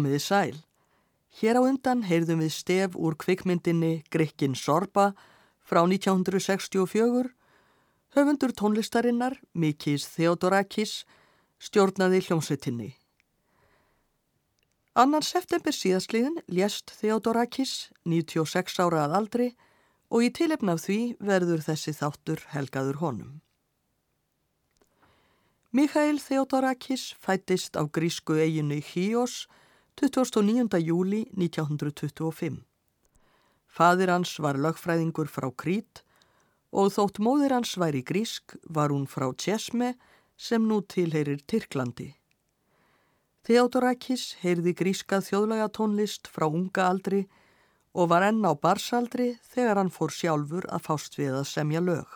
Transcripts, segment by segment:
Komiði sæl. Hér á undan heyrðum við stef úr kvikmyndinni Grikkin Sorba frá 1964. Höfundur tónlistarinnar, Mikis Theodorakis, stjórnaði hljómsveitinni. Annan september síðastliðin lést Theodorakis, 96 ára að aldri og í tilefnaf því verður þessi þáttur helgaður honum. Mikhail Theodorakis fættist á grísku eiginu Híos 29. júli 1925. Fadir hans var lögfræðingur frá Krít og þótt móðir hans væri grísk var hún frá Tjesme sem nú tilheyrir Tyrklandi. Theodorakis heyrði grískað þjóðlega tónlist frá unga aldri og var enn á barsaldri þegar hann fór sjálfur að fást við að semja lög.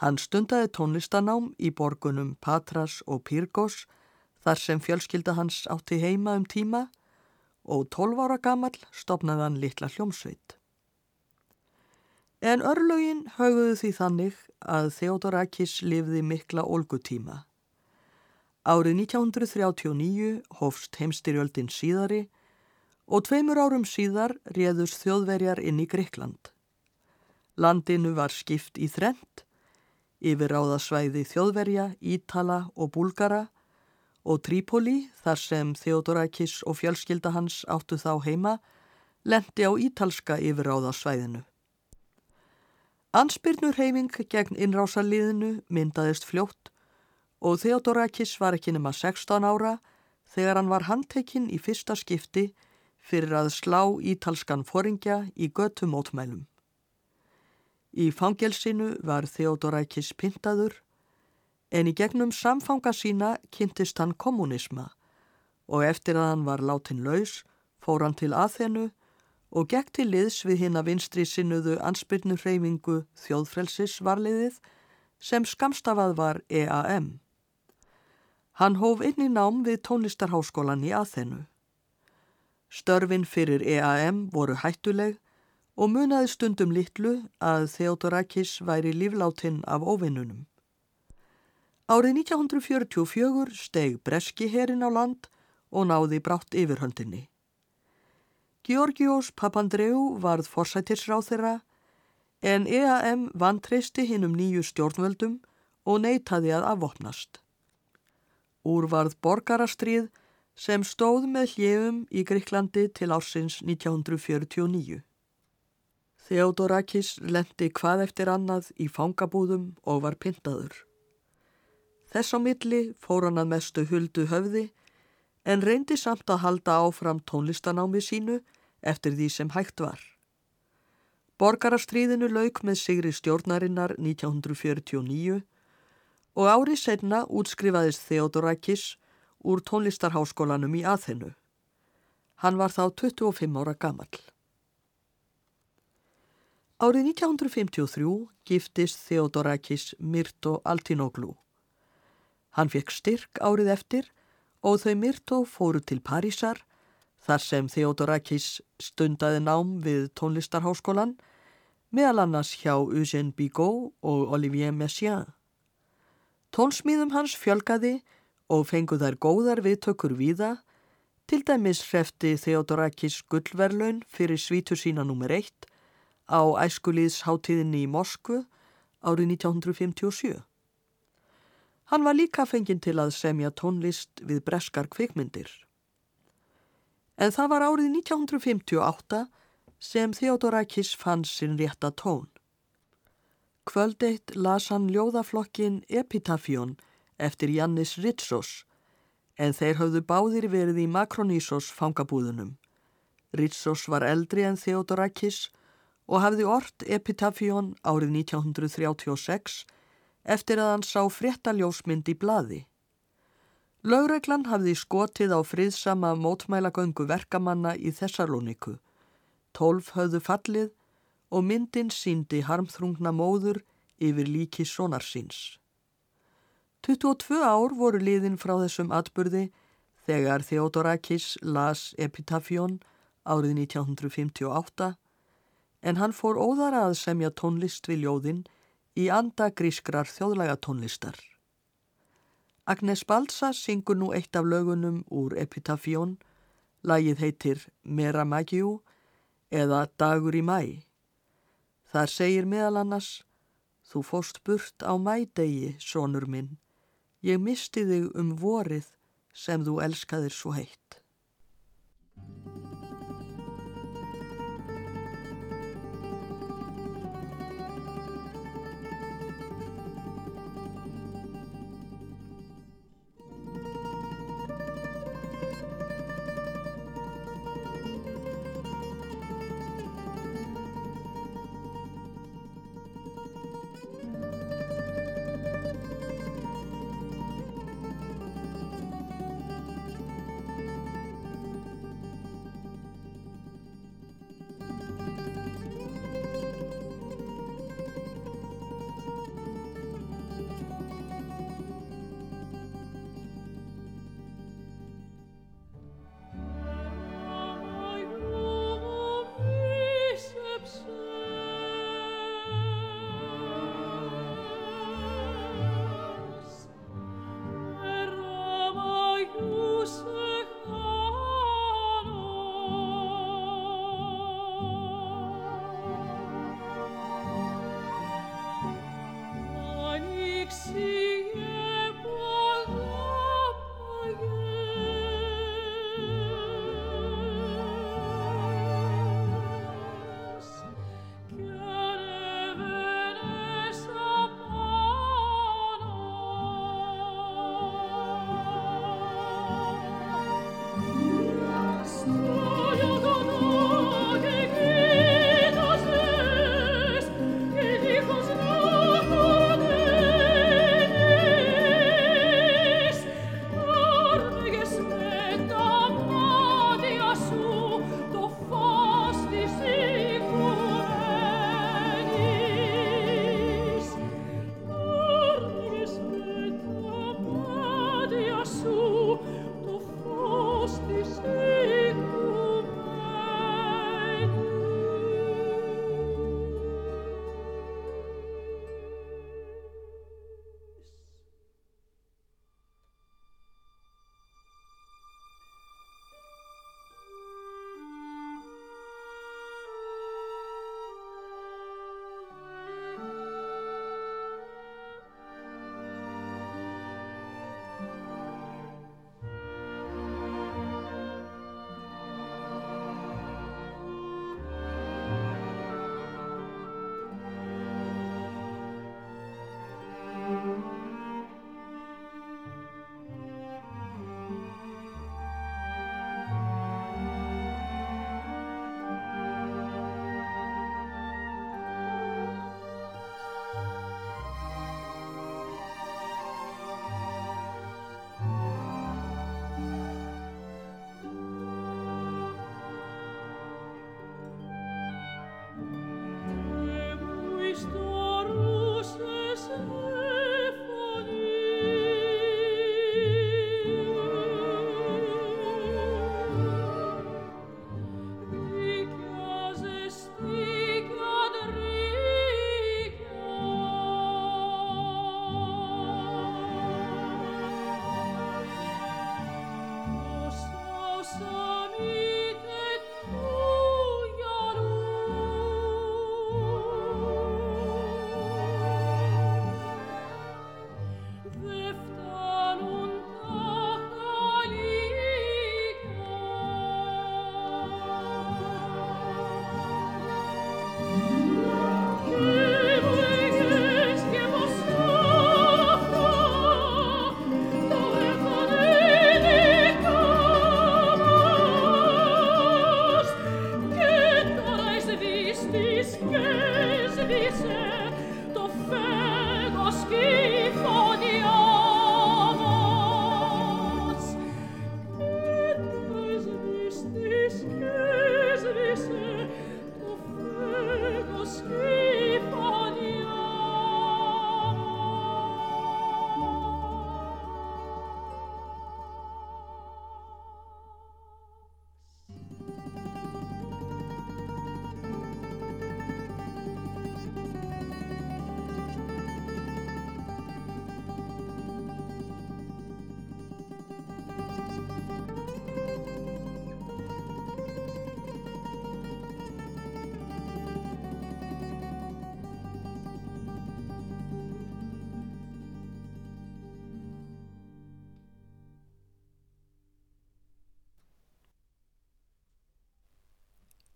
Hann stundaði tónlistanám í borgunum Patras og Pyrgos þar sem fjölskylda hans átti heima um tíma og 12 ára gammal stopnaði hann litla hljómsveit. En örlögin höguðu því þannig að Theodorakis lifði mikla olgutíma. Árið 1939 hófst heimstyrjöldin síðari og tveimur árum síðar réðust þjóðverjar inn í Greikland. Landinu var skipt í þrent, yfir áðasvæði þjóðverja, Ítala og Búlgara og Trípoli þar sem Theodorakis og fjölskylda hans áttu þá heima lendi á ítalska yfir áðasvæðinu. Ansbyrnur heiming gegn innrásaliðinu myndaðist fljótt og Theodorakis var ekki nema 16 ára þegar hann var handtekinn í fyrsta skipti fyrir að slá ítalskan foringja í göttum ótmælum. Í fangelsinu var Theodorakis pintaður en í gegnum samfanga sína kynntist hann kommunisma og eftir að hann var látin laus fór hann til aðþenu og gekk til liðs við hinn að vinstri sinnuðu ansbyrnu hreyfingu þjóðfrelsis varliðið sem skamstafað var EAM. Hann hóf inn í nám við tónlistarháskólan í aðþennu. Störfin fyrir EAM voru hættuleg og munaði stundum litlu að Theodorakis væri lífláttinn af óvinnunum. Árið 1944 steg Breski herin á land og náði brátt yfirhöndinni. Georgios Papandreou varð forsætisráð þeirra en EAM vantreysti hinn um nýju stjórnvöldum og neytaði að afvopnast. Úr varð borgarastrið sem stóð með hljefum í Gríklandi til ársins 1949. Theodorakis lendi hvað eftir annað í fangabúðum og var pyntaður. Þess á milli fór hann að mestu huldu höfði en reyndi samt að halda áfram tónlistanámi sínu eftir því sem hægt var. Borgarastriðinu lauk með sigri stjórnarinnar 1949 og árið senna útskrifaðist Theodorakis úr tónlistarháskólanum í aðhennu. Hann var þá 25 ára gammal. Árið 1953 giftist Theodorakis Myrto Altinoglu. Hann fekk styrk árið eftir og þau Myrto fóru til Parísar þar sem Theodorakis stundaði nám við tónlistarháskólan meðal annars hjá Eugène Bigot og Olivier Messiaen. Tónsmíðum hans fjölgaði og fengu þær góðar viðtökur víða, til dæmis hrefti Theodorakis gullverlaun fyrir svítu sína nr. 1 á æskulíðsháttíðinni í Moskvu árið 1957. Hann var líka fenginn til að semja tónlist við breskar kvikmyndir. En það var árið 1958 sem Theodorakis fann sinn rétta tón. Kvöldeitt las hann ljóðaflokkin Epitafjón eftir Jannis Ritsos en þeir höfðu báðir verið í Makronísos fangabúðunum. Ritsos var eldri en Theodorakis og hafði ort Epitafjón árið 1936 eftir að hann sá fréttaljósmynd í bladi. Laugreglan hafði skotið á friðsama mótmælagöngu verkamanna í Þessalóniku. Tólf höfðu fallið og myndin síndi harmþrungna móður yfir líki sonarsins. 22 ár voru liðin frá þessum atburði þegar Theodorakis las Epitafjón árið 1958 en hann fór óðara að semja tónlist við ljóðin í anda grískrar þjóðlega tónlistar. Agnes Balsa syngur nú eitt af lögunum úr Epitafjón, Lagið heitir Mera Magiu eða Dagur í mæ. Þar segir meðal annars Þú fóst burt á mædegi, sonur minn. Ég misti þig um vorið sem þú elskaðir svo heitt.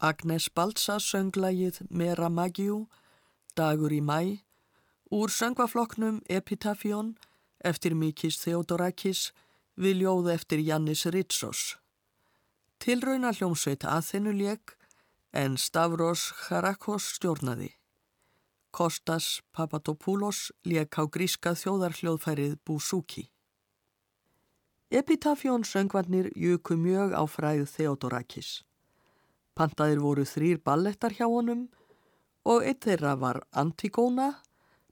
Agnes Balsa sönglægið Mera Magiu, Dagur í mæ, úr söngvafloknum Epitafjón eftir Mikis Theodorakis við ljóð eftir Jannis Ritsos. Tilrauna hljómsveit aðþennuleik en Stavros Charakos stjórnaði. Kostas Papadopoulos leik á gríska þjóðarhljóðfærið Búsúki. Epitafjón söngvarnir jöku mjög á fræð Theodorakis. Pantaðir voru þrýr ballettar hjá honum og eitt þeirra var Antigóna,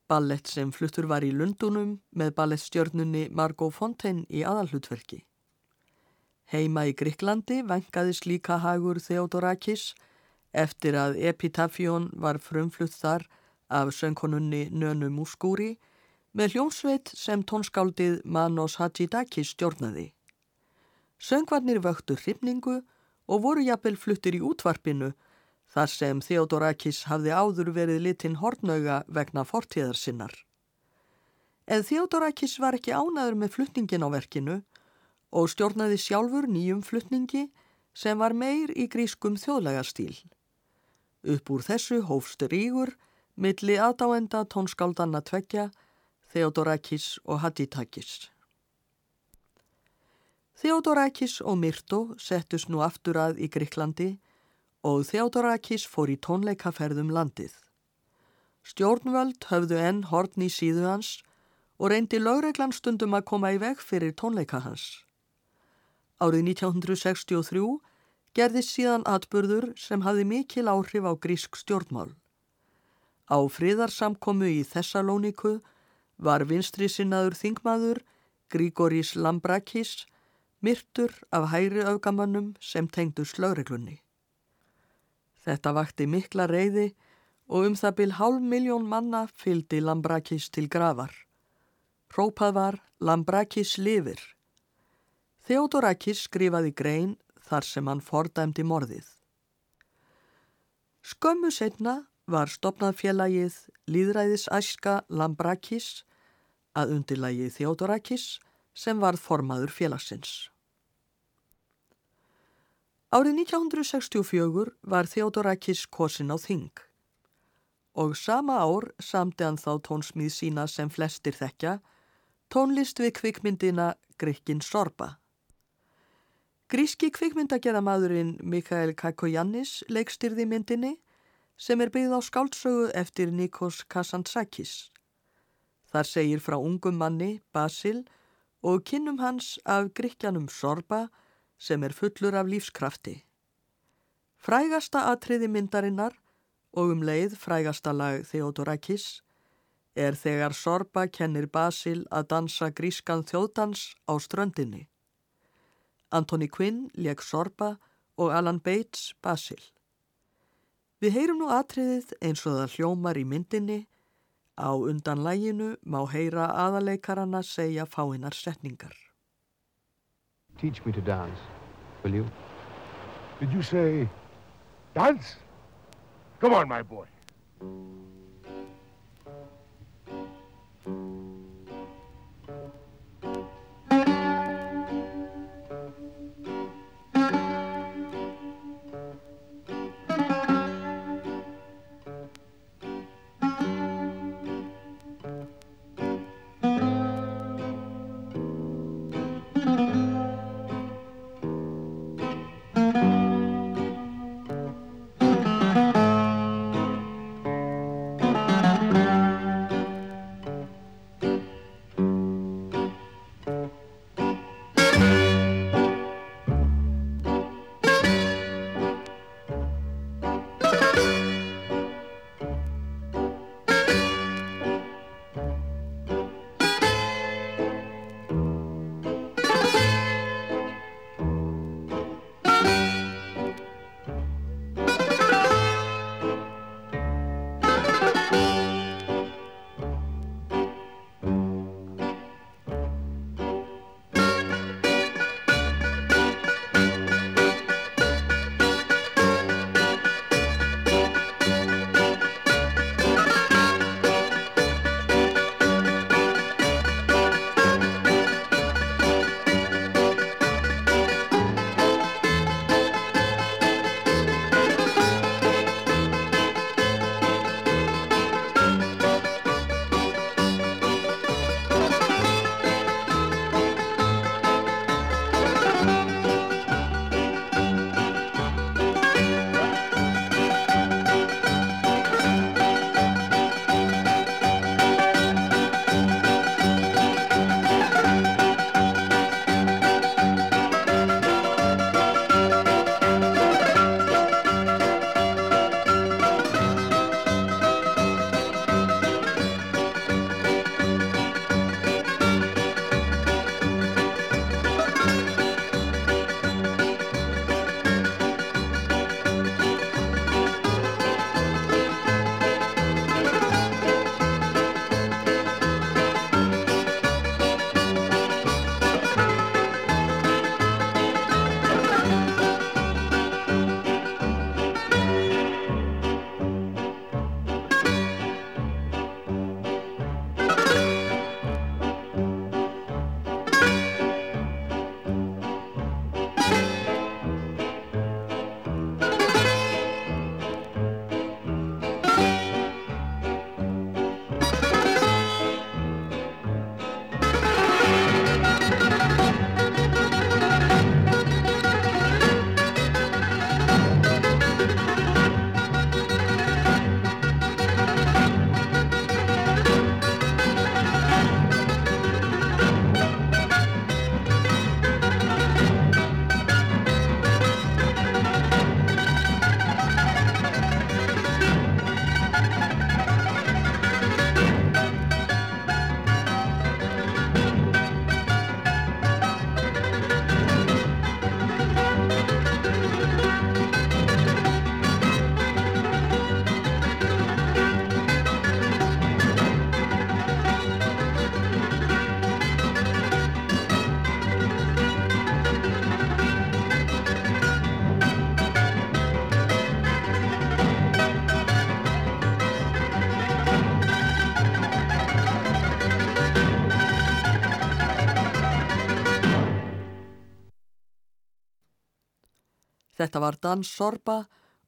ballett sem fluttur var í Lundunum með ballettstjörnunni Margot Fontaine í aðalhutverki. Heima í Gríklandi vengaðis líka hagur Theodorakis eftir að Epitafjón var frumflutt þar af söngkonunni Nönu Múskúri með hljómsveit sem tónskáldið Manos Hadzidakis stjórnaði. Söngvarnir vöktu hrifningu og voru jafnvel fluttir í útvarpinu þar sem Theodorakis hafði áður verið litinn hortnauga vegna fortíðar sinnar. En Theodorakis var ekki ánaður með flutningin á verkinu og stjórnaði sjálfur nýjum flutningi sem var meir í grískum þjóðlegarstíl. Upp úr þessu hófst rígur milli aðdáenda tónskáldanna tveggja, Theodorakis og Haditakis. Theodorakis og Myrto settust nú aftur að í Gríklandi og Theodorakis fór í tónleikaferðum landið. Stjórnvöld höfðu enn hortn í síðu hans og reyndi lögreglan stundum að koma í veg fyrir tónleika hans. Árið 1963 gerðist síðan atburður sem hafði mikil áhrif á grísk stjórnmál. Á friðarsamkomu í Thessalóniku var vinstri sinnaður þingmaður Grigoris Lambrakis myrtur af hæri augamannum sem tengdu slögreglunni. Þetta vakti mikla reyði og um það byl hálf miljón manna fyldi Lambrakis til gravar. Rópað var Lambrakis lifir. Theodorakis skrifaði grein þar sem hann fordæmdi morðið. Skömmu setna var stopnað félagið Líðræðisæska Lambrakis að undirlægi Theodorakis sem varð formaður félagsins. Árið 1964 var Theodorakis kosin á Þing og sama ár samti hann þá tónsmíð sína sem flestir þekkja, tónlist við kvikmyndina Grikkin Sorba. Gríski kvikmyndagerðamadurinn Mikael Kakoyannis leikstyrði myndinni sem er byggð á skáldsögu eftir Nikos Kazantzakis. Þar segir frá ungum manni, Basil, og kinnum hans af gríkjanum Sorba sem er fullur af lífskrafti. Frægasta atriði myndarinnar og um leið frægasta lag Theodorakis er þegar Sorba kennir Basil að dansa grískan þjóðdans á ströndinni. Anthony Quinn leik Sorba og Alan Bates Basil. Við heyrum nú atriðið eins og það hljómar í myndinni. Á undan læginu má heyra aðaleikarana segja fáinnar setningar. Teach me to dance, will you? Did you say dance? Come on, my boy. Þetta var dans Sorba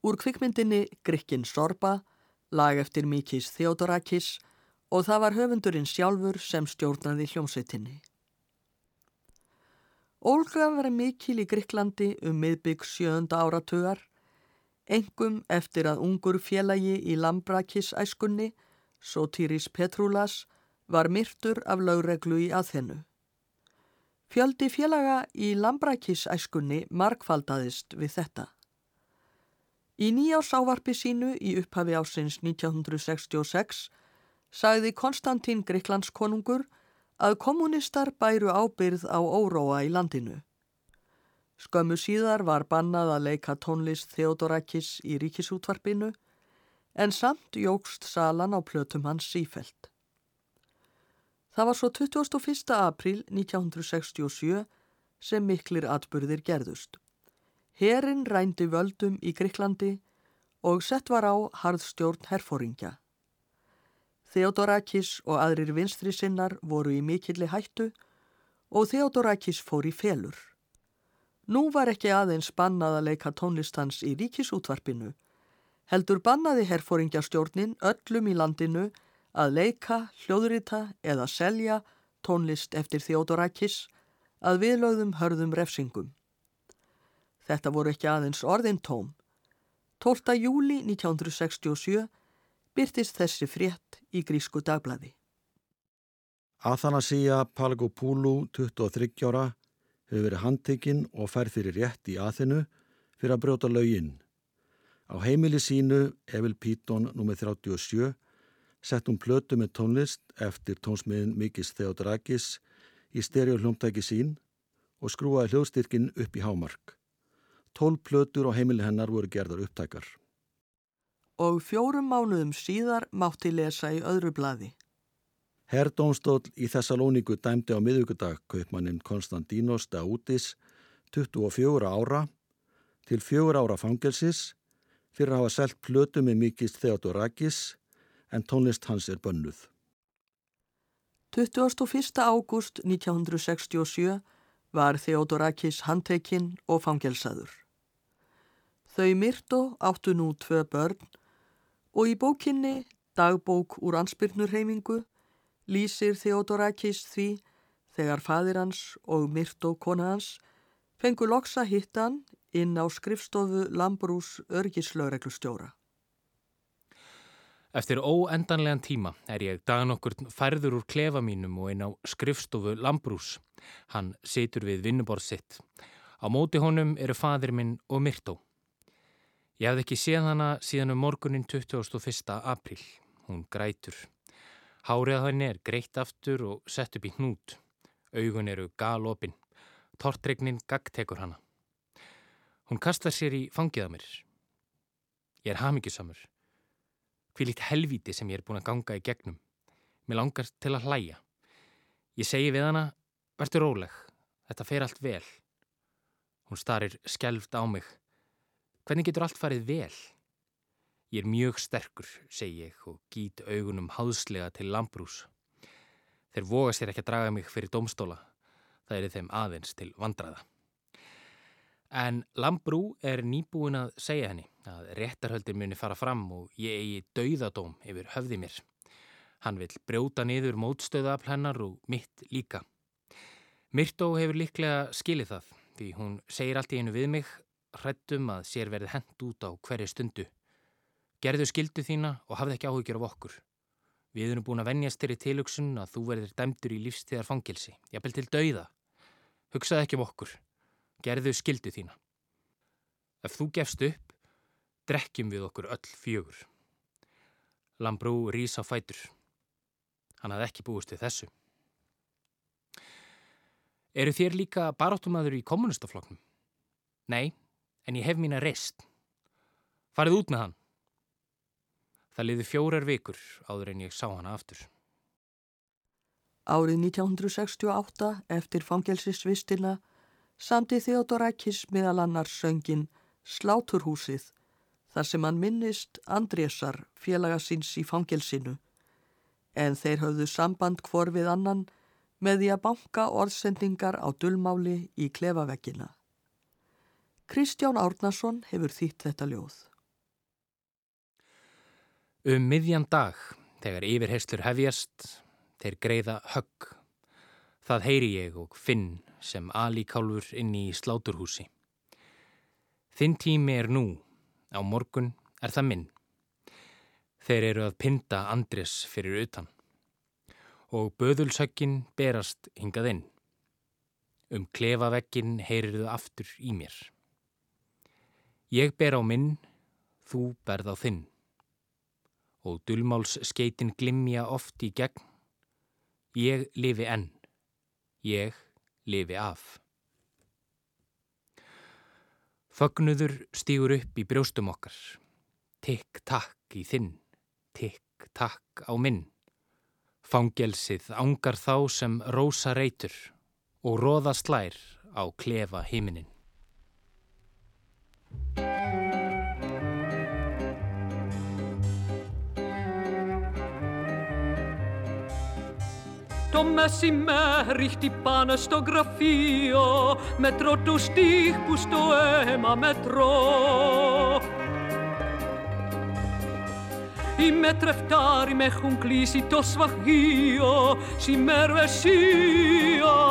úr kvikmyndinni Grikkin Sorba, lag eftir Mikis Theodorakis og það var höfundurinn sjálfur sem stjórnaði hljómsveitinni. Olga var mikil í Gríklandi um miðbygg sjönda áratugar, engum eftir að ungur félagi í Lambrakis æskunni, Sotiris Petrúlas, var myrtur af lögreglu í aðhennu. Fjöldi félaga í Lambrakis æskunni markfaldaðist við þetta. Í nýjás ávarpi sínu í upphafi ásins 1966 sagði Konstantín Gríklands konungur að kommunistar bæru ábyrð á óróa í landinu. Skömmu síðar var bannað að leika tónlist Theodorakis í ríkisútvarpinu en samt jógst salan á plötum hans sífelt. Það var svo 21. april 1967 sem miklir atbyrðir gerðust. Herin rændi völdum í Gríklandi og sett var á harðstjórn herfóringja. Theodorakis og aðrir vinstri sinnar voru í mikilli hættu og Theodorakis fór í felur. Nú var ekki aðeins bannað að leika tónlistans í ríkisútvarpinu. Heldur bannaði herfóringjastjórnin öllum í landinu að leika, hljóðrita eða selja tónlist eftir Theodorakis að viðlögðum hörðum refsingum. Þetta voru ekki aðeins orðin tóm. 12. júli 1967 byrtist þessi frétt í grísku dagblæði. Athanasía Palgopoulou, 23 ára, hefur verið handtekinn og færð fyrir rétt í aðinu fyrir að brjóta lauginn. Á heimili sínu, Evil Pítón nr. 37, sett hún plötu með tónlist eftir tónsmiðin Mikis Theodorakis í stereohljómtæki sín og skrúaði hljóðstyrkin upp í hámark. Tól plötur á heimili hennar voru gerðar upptækar og fjórum mánuðum síðar mátti lesa í öðru bladi. Herrdómstól í Þessalóníku dæmdi á miðugudag kaupmannin Konstantínos Daútis 24 ára til fjögur ára fangelsis fyrir að hafa selgt plötu með mikist Theodorakis en tónlist hans er bönnuð. 21. ágúst 1967 var Theodorakis handtekinn og fangelsaður. Þau Myrto áttu nú tvö börn og í bókinni Dagbók úr ansbyrnurheimingu lýsir Theodorakis því þegar fadir hans og Myrto kona hans fengu loksa hittan inn á skrifstofu Lambrús örgislaureglustjóra. Eftir óendanlegan tíma er ég dagan okkur færður úr klefa mínum og inn á skrifstofu Lambrús. Hann situr við vinnuborð sitt. Á móti honum eru fadir minn og Myrto. Ég hafði ekki séð hana síðan um morgunin 21. april. Hún grætur. Hárið hann er greitt aftur og sett upp í hnút. Augun eru galopin. Tortregnin gagtekur hana. Hún kastar sér í fangiða mér. Ég er hafmyggjusamur. Hví lít helviti sem ég er búin að ganga í gegnum. Mér langar til að hlæja. Ég segi við hana, verður róleg. Þetta fer allt vel. Hún starir skelft á mig. Hvernig getur allt farið vel? Ég er mjög sterkur, segi ég og gít augunum háðslega til Lambrús. Þeir voga sér ekki að draga mig fyrir domstóla. Það er þeim aðeins til vandraða. En Lambrú er nýbúin að segja henni að réttarhöldir muni fara fram og ég eigi dauðadóm yfir höfði mér. Hann vil brjóta niður mótstöðafl hennar og mitt líka. Myrtó hefur líklega skilið það því hún segir allt í einu við mig hrættum að sér verði hend út á hverju stundu. Gerðu skildu þína og hafði ekki áhugjur af okkur. Við erum búin að vennjast þér í tilugsun að þú verðir dæmdur í lífstíðar fangilsi, jafnvel til dauða. Hugsaði ekki um okkur. Gerðu skildu þína. Ef þú gefst upp, drekkjum við okkur öll fjögur. Lambrú rís á fætur. Hann hafði ekki búist við þessu. Eru þér líka baróttumadur í kommunistafloknum? Nei, en ég hef mín að reist. Farið út með hann. Það liði fjórar vikur áður en ég sá hana aftur. Árið 1968 eftir fangelsisvistina samti Theodorakis meðal annars söngin Sláturhúsið þar sem hann minnist Andrésar félaga síns í fangelsinu en þeir höfðu samband hvor við annan með því að banka orðsendingar á dullmáli í klefaveggina. Kristján Árnason hefur þýtt þetta ljóð. Um miðjan dag, þegar yfirherslur hefjast, þeir greiða högg. Það heyri ég og finn sem alíkálfur inn í sláturhúsi. Þinn tími er nú, á morgun er það minn. Þeir eru að pinda Andres fyrir utan og böðulsökkin berast hingað inn. Um klefavekkin heyrir þau aftur í mér. Ég ber á minn, þú berð á þinn. Og dulmáls skeitin glimja oft í gegn. Ég lifi enn. Ég lifi af. Fögnuður stýgur upp í brjóstum okkar. Tikk takk í þinn. Tikk takk á minn. Fangelsið ángar þá sem rosa reytur og róða slær á klefa himinin. Το μεσημέρι χτυπάνε στο γραφείο Μετρώ τους τείχους στο αίμα μετρώ Οι μετρεφτάροι με έχουν κλείσει το σφαγείο Σημέρω εσύ,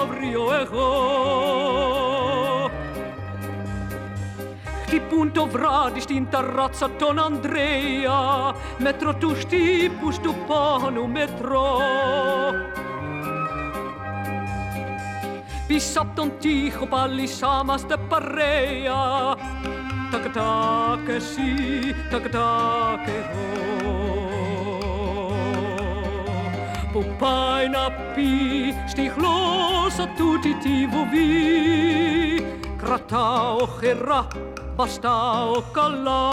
αύριο εγώ. Χτυπούν το βράδυ στην ταράτσα τον Ανδρέα Μέτρο τους τύπους του πάνω μετρώ Πίσω απ' τον τοίχο πάλι σάμαστε παρέα. Τακ τακ εσύ, τακ τακ εγώ. Που πάει να πει στη γλώσσα του τι τη βουβή. Κρατάω χερά, βαστάω καλά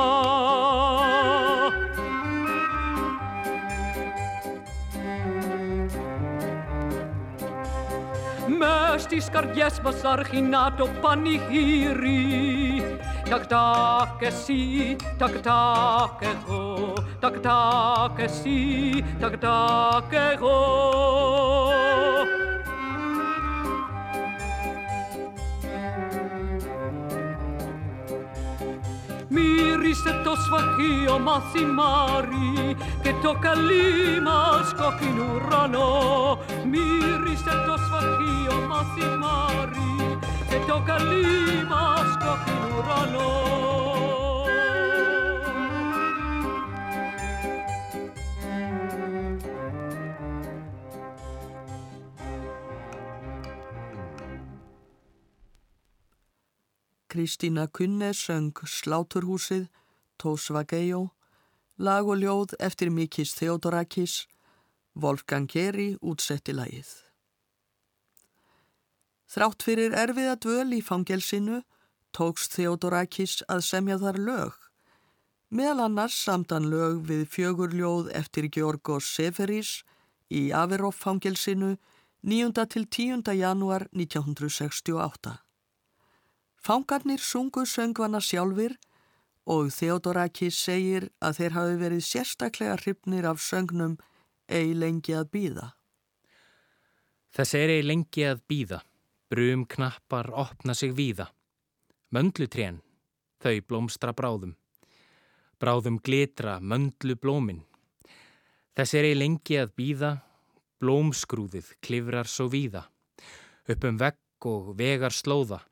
με στις καρδιές μας αρχινά το πανηγύρι. Τακτάκ εσύ, τακτάκ εγώ, τακτάκ εσύ, τακτάκ εγώ. Μύρισε το σφαγείο μας και το καλή μας κόκκινο ουρανό. mirište to shvatio masi mari Se to kalima skokin urano Kristína Kunne söng Sláturhúsið, Tósva Gejó, lag og ljóð eftir Mikis Theodorakis, Wolfgang Geri útsetti lagið. Þrátt fyrir erfiða dvöl í fangelsinu tókst Theodorakis að semja þar lög. Meðal annars samtan lög við fjögurljóð eftir Georgos Seferis í Averhof fangelsinu 9. til 10. januar 1968. Fangarnir sungu söngvana sjálfur og Theodorakis segir að þeir hafi verið sérstaklega hrifnir af söngnum ei lengi að býða. Þess er ei lengi að býða, brum knappar opna sig víða. Möndlutrén, þau blómstra bráðum. Bráðum glitra möndlu blómin. Þess er ei lengi að býða, blómskrúðið klifrar svo víða. Upp um vegg og vegar slóða.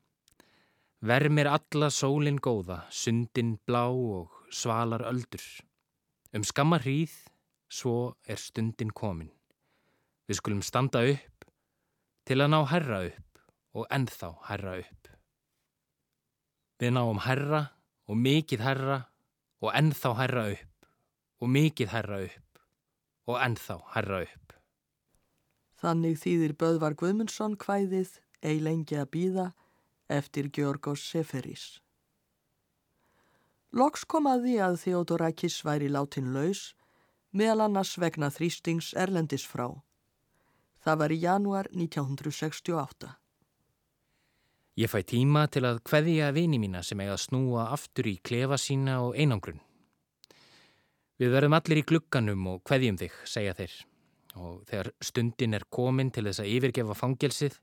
Vermir alla sólin góða, sundin blá og svalar öldur. Um skamma hríð, svo er stundin komin. Við skulum standa upp til að ná herra upp og ennþá herra upp. Við náum herra og mikið herra og ennþá herra upp og mikið herra upp og ennþá herra upp. Þannig þýðir Böðvar Guðmundsson kvæðið ei lengi að býða eftir Georgos Seferis. Loks kom að því að Theodorakis væri látin laus, meðal annars vegna þrýstings Erlendis frá. Það var í januar 1968. Ég fæ tíma til að hveðja vini mína sem eiga að snúa aftur í klefa sína og einangrun. Við verðum allir í glugganum og hveðjum þig, segja þeir. Og þegar stundin er komin til þess að yfirgefa fangelsið,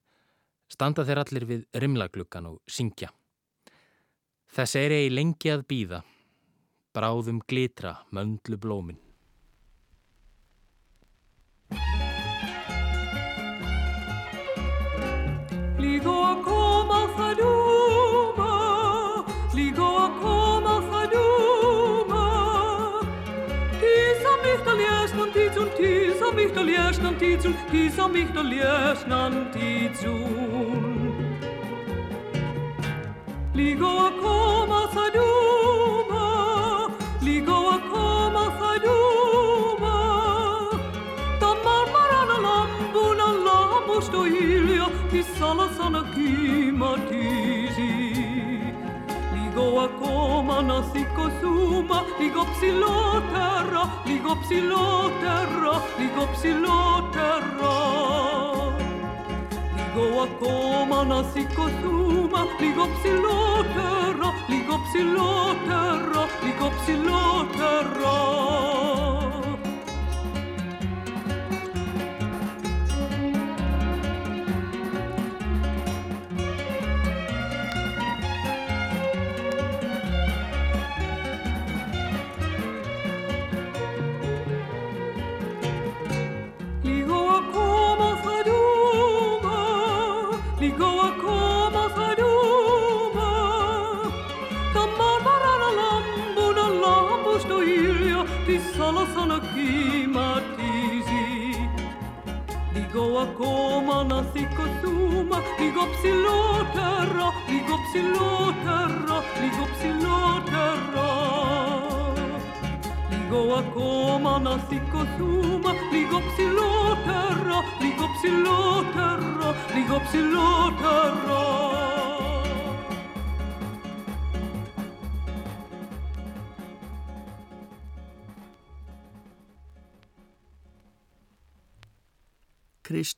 standa þeir allir við rimlagluggan og syngja. Þess er ei lengi að býða, bráðum glitra möndlu blómin. do lježnan ticul, ti sam ih do lježnan ticul. Ligova koma sa ljubom, ακόμα να σηκωθούμε λίγο ψηλότερα, λίγο ψηλότερα, λίγο ψηλότερα. Λίγο ακόμα να σηκωθούμε λίγο ψηλότερα, λίγο ψηλότερα, λίγο ψηλότερα.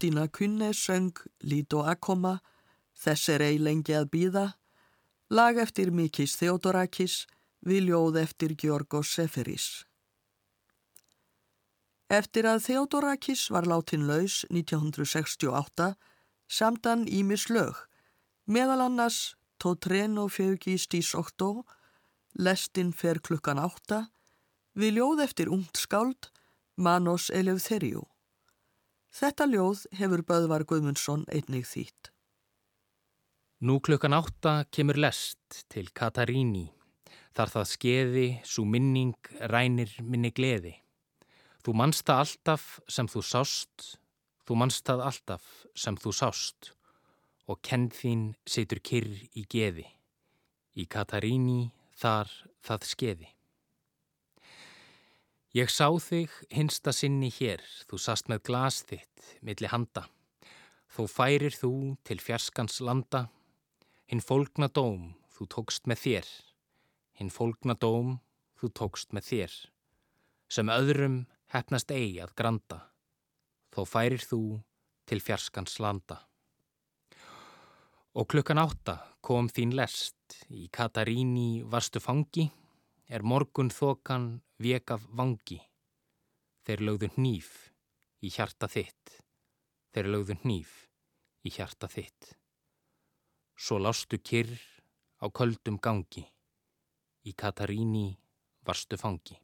Kristína Kunne söng Lít og Akoma, Þess er ei lengi að býða, lag eftir Mikis Theodorakis, viljóð eftir Georgos Seferis. Eftir að Theodorakis var látin laus 1968 samdan Ímis lög, meðal annars Totreno fjögis dís októ, Lestin fer klukkan átta, viljóð eftir ungt skáld, Manos Eleftheriou. Þetta ljóð hefur Böðvar Guðmundsson einnig þýtt. Nú klukkan átta kemur lest til Kataríni. Þar það skeði, svo minning rænir minni gleði. Þú manst það alltaf sem þú sást, þú manst það alltaf sem þú sást og kenn þín situr kyrr í geði. Í Kataríni þar það skeði. Ég sá þig hinsta sinni hér, þú sast með glas þitt, milli handa. Þó færir þú til fjarskans landa, hinn fólkna dóm þú tókst með þér, hinn fólkna dóm þú tókst með þér, sem öðrum hefnast eigi að granda, þó færir þú til fjarskans landa. Og klukkan átta kom þín lest, í Kataríni varstu fangi, er morgun þokan vek af vangi. Þeir lögðu hníf í hjarta þitt, þeir lögðu hníf í hjarta þitt. Svo lástu kyrr á köldum gangi, í Kataríni varstu fangi.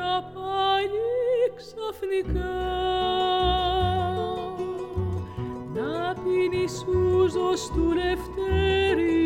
Βρήκα πάλι ξαφνικά. Να πίνει σούζος του Λευτέρη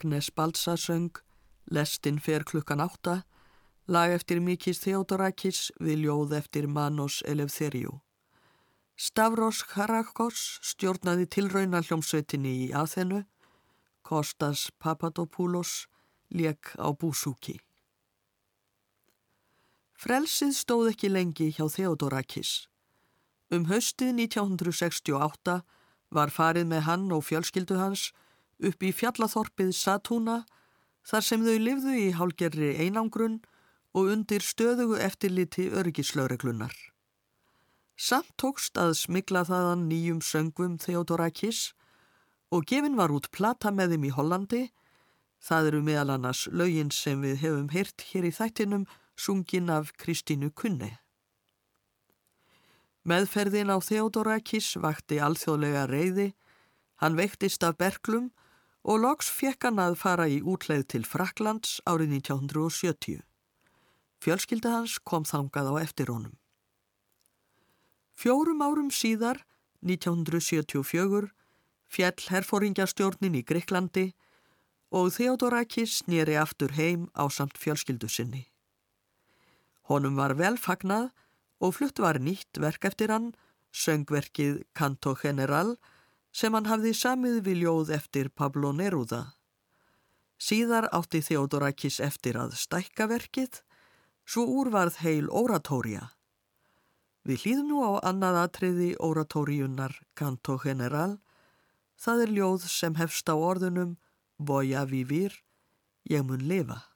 Agnes Balsa söng Lestin fer klukkan átta, lag eftir Mikis Theodorakis við ljóð eftir Manos Eleftheriou. Stavros Karakos stjórnaði tilrauna hljómsveitinni í aðþennu, Kostas Papadopoulos lék á búsúki. Frelsið stóð ekki lengi hjá Theodorakis. Um haustið 1968 var farið með hann og fjölskyldu hans upp í fjallaþorpið Satúna þar sem þau lifðu í hálgerri einangrun og undir stöðugu eftirliti örgislaurreglunar. Samt tókst að smigla þaðan nýjum söngvum Theodorakis og gefin var út plata með þeim í Hollandi. Það eru meðal annars lögin sem við hefum heyrt hér í þættinum sungin af Kristínu Kunne. Meðferðin á Theodorakis vakti alþjóðlega reyði, hann veiktist af berglum og loks fekk hann að fara í útleið til Fraklands árið 1970. Fjölskylda hans kom þangað á eftir honum. Fjórum árum síðar, 1974, fjall herfóringjastjórnin í Greiklandi og Theodorakis snýri aftur heim á samt fjölskyldu sinni. Honum var vel fagnað og flutt var nýtt verk eftir hann, söngverkið Canto General, sem hann hafði samið við ljóð eftir Pablo Neruda. Síðar átti Theodorakis eftir að stækka verkið, svo úrvarð heil oratória. Við hlýðum nú á annað atriði oratóriunnar Canto General, það er ljóð sem hefst á orðunum Voja vivir, ég mun lifa.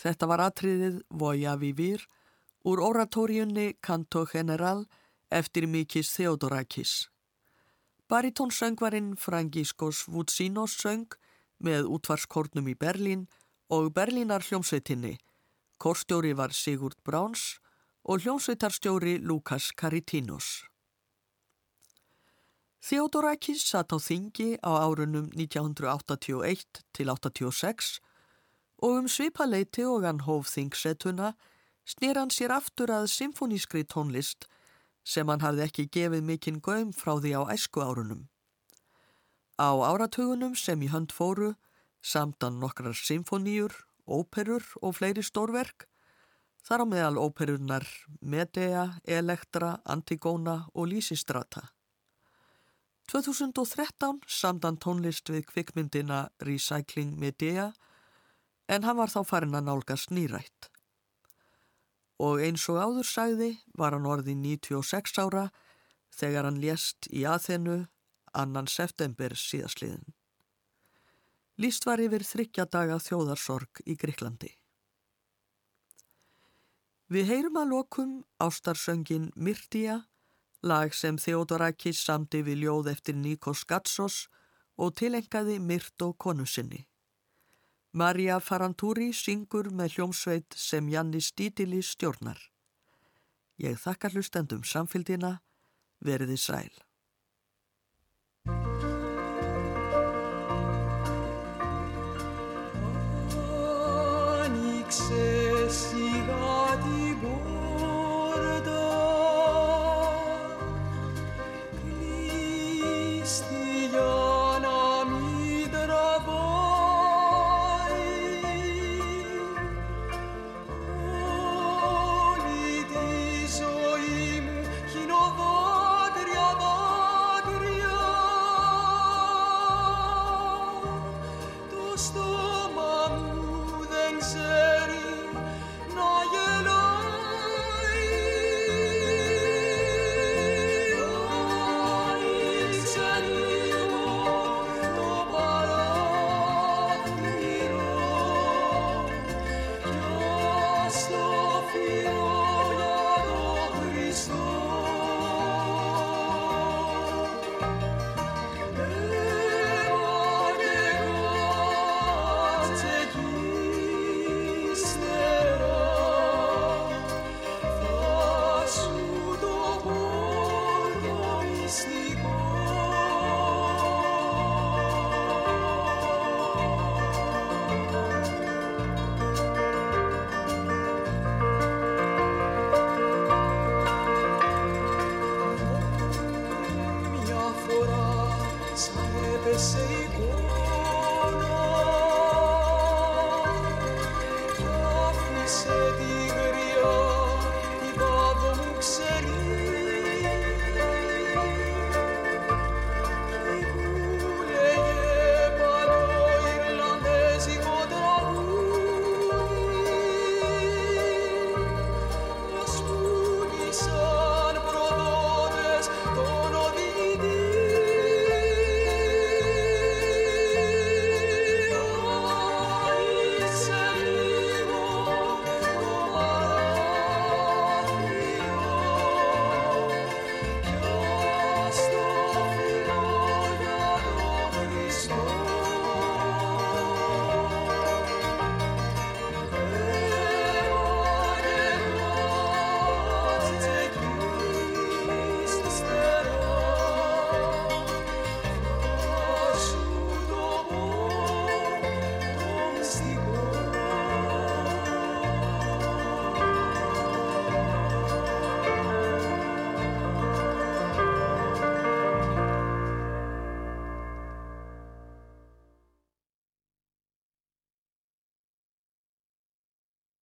Þetta var atriðið Voja Vivir úr oratóriunni Canto General eftir Mikis Theodorakis. Baritónsöngvarinn Frangiskos Vutsinos söng með útvarskornum í Berlín og Berlínar hljómsveitinni. Korstjóri var Sigurd Bráns og hljómsveitarstjóri Lukas Karitinos. Theodorakis satt á þingi á árunum 1981 til 86 og um svipaleiti og hann hóf þingsetuna snýr hann sér aftur að symfonískri tónlist sem hann hafði ekki gefið mikinn göm frá því á æsku árunum. Á áratugunum sem í hönd fóru samtan nokkrar symfoníur, óperur og fleiri stórverk, þar á meðal óperurnar Medea, Elektra, Antigona og Lysistrata. 2013 samdan tónlist við kvikmyndina Recycling Medea en hann var þá farin að nálgast nýrætt. Og eins og áður sagði var hann orðið 96 ára þegar hann lést í aðhennu annan september síðasliðin. Lýst var yfir þryggja daga þjóðarsorg í Greiklandi. Við heyrum að lokum ástarsöngin Myrtía lag sem Theodorakis samdi við ljóð eftir Nikos Gatsos og tilengaði Myrt og konu sinni. Marja Farantúri syngur með hljómsveit sem Janni Stítili stjórnar. Ég þakka hlustendum samfélgina, veriði sæl.